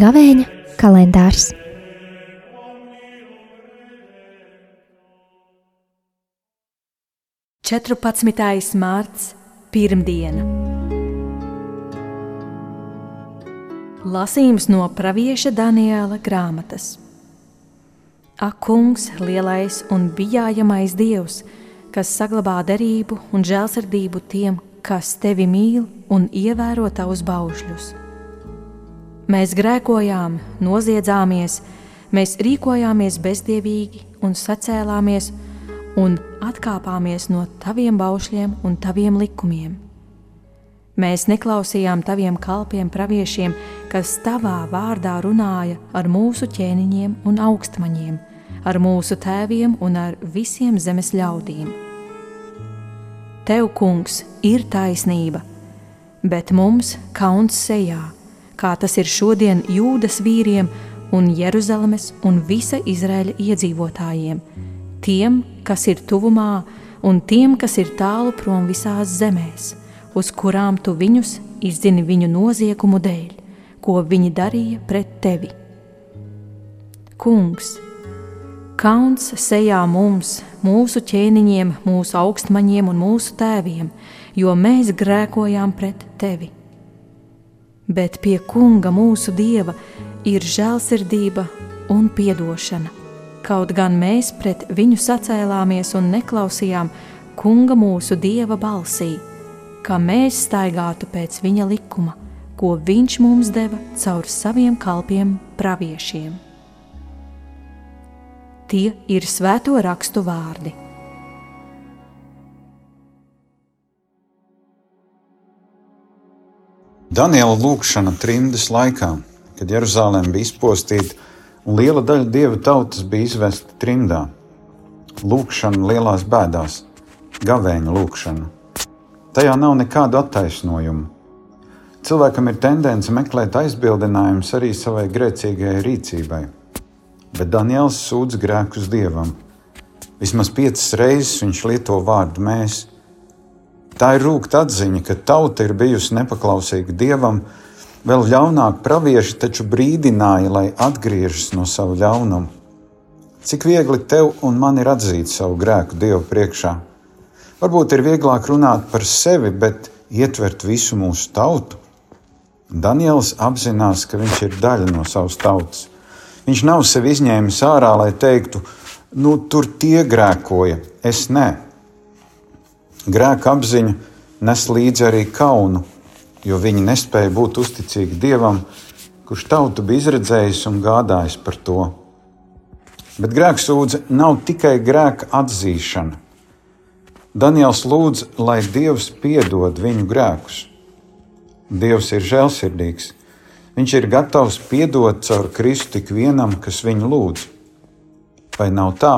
Gavēņa kalendārs. Četrpadsmitais mārts, pirmdiena. Lasījums no pravieša Daniela grāmatas. Ak, kungs, lielais un bijājamais dievs, kas saglabā derību un žēlsirdību tiem, kas tevi mīl un ievēro tavus baušļus Mēs grēkojām, noziedzāmies, mēs rīkojāmies bezdievīgi un sacēlāmies un atkāpāmies no taviem baušļiem un taviem likumiem. Mēs neklausījām taviem kalpiem, praviešiem, kas tavā vārdā runāja ar mūsu ķēniņiem un augstmaņiem, ar mūsu tēviem un ar visiem zemes ļaudīm. Tev, kungs, ir taisnība, bet mums kauns sejā kā tas ir šodien jūdas vīriem un Jeruzalemes un visa Izraēļa iedzīvotājiem, tiem, kas ir tuvumā, un tiem, kas ir tālu prom visās zemēs, uz kurām tu viņus izzini viņu noziegumu dēļ, ko viņi darīja pret tevi. Kungs, kauns sejā mums, mūsu ķēniņiem, mūsu augstmaņiem un mūsu tēviem, jo mēs grēkojām pret tevi bet pie Kunga mūsu Dieva ir žēlsirdība un piedošana. Kaut gan mēs pret viņu sacēlāmies un neklausījām Kunga mūsu Dieva balsī, kā mēs staigātu pēc viņa likuma, ko viņš mums deva caur saviem kalpiem praviešiem. Tie ir svēto rakstu vārdi. Daniela lūkšana trimdas laikā, kad Jeruzaleme bija izpostīta un liela daļa dieva tautas bija izvesta trimdā. Lūkšana lielās bēdās, gavēņa lūkšana. Tajā nav nekādu attaisnojumu. Cilvēkam ir tendence meklēt aizbildinājumus arī savai grēcīgajai rīcībai, bet Daniels sūdz grēkus dievam. Vismaz piecas reizes viņš lieto vārdu mēs, Tā ir rūkta atziņa, ka tauta ir bijusi nepaklausīga dievam, vēl ļaunāk pravieši taču brīdināja, lai atgriežas no sava ļaunuma. Cik viegli tev un man ir atzīt savu grēku Dievu priekšā? Varbūt ir vieglāk runāt par sevi, bet ietvert visu mūsu tautu. Daniels apzinās, ka viņš ir daļa no savas tautas. Viņš nav sevi izņēmis ārā, lai teiktu, nu, tur tie grēkoja, es ne. Grēka apziņa nes līdzi arī kaunu, jo viņi nespēja būt uzticīgi Dievam, kurš tautu bija izredzējis un gādājis par to. Bet grēksūdze nav tikai grēka atzīšana. Daniels lūdz, lai Dievs piedod viņu grēkus. Dievs ir žēlsirdīgs. Viņš ir gatavs piedot caur Kristu ikvienam, kas viņu lūdz. Vai nav tā,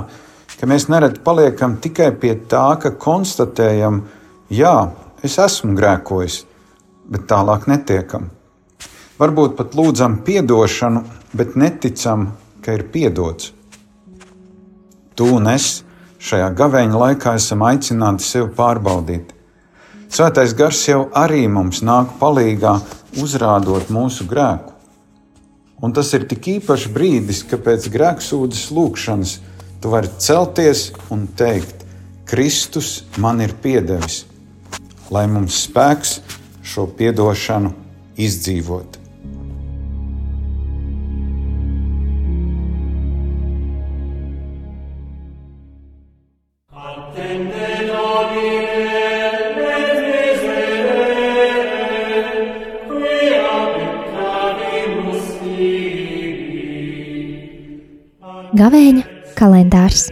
ka mēs nereti paliekam tikai pie tā, ka konstatējam, jā, es esmu grēkojis, bet tālāk netiekam. Varbūt pat lūdzam atdošanu, bet neticam, ka ir piedots. Tu un es šajā gaveņa laikā esam aicināti sevi pārbaudīt. Svētais gars jau arī mums nāk palīdzīgā, uzrādot mūsu grēku. Un tas ir tik īpašs brīdis, ka pēc grēksūdzes lūgšanas Tu vari celties un teikt, Kristus man ir piedevis, lai mums spēks šo piedošanu izdzīvot. Gavēņa kalendārs.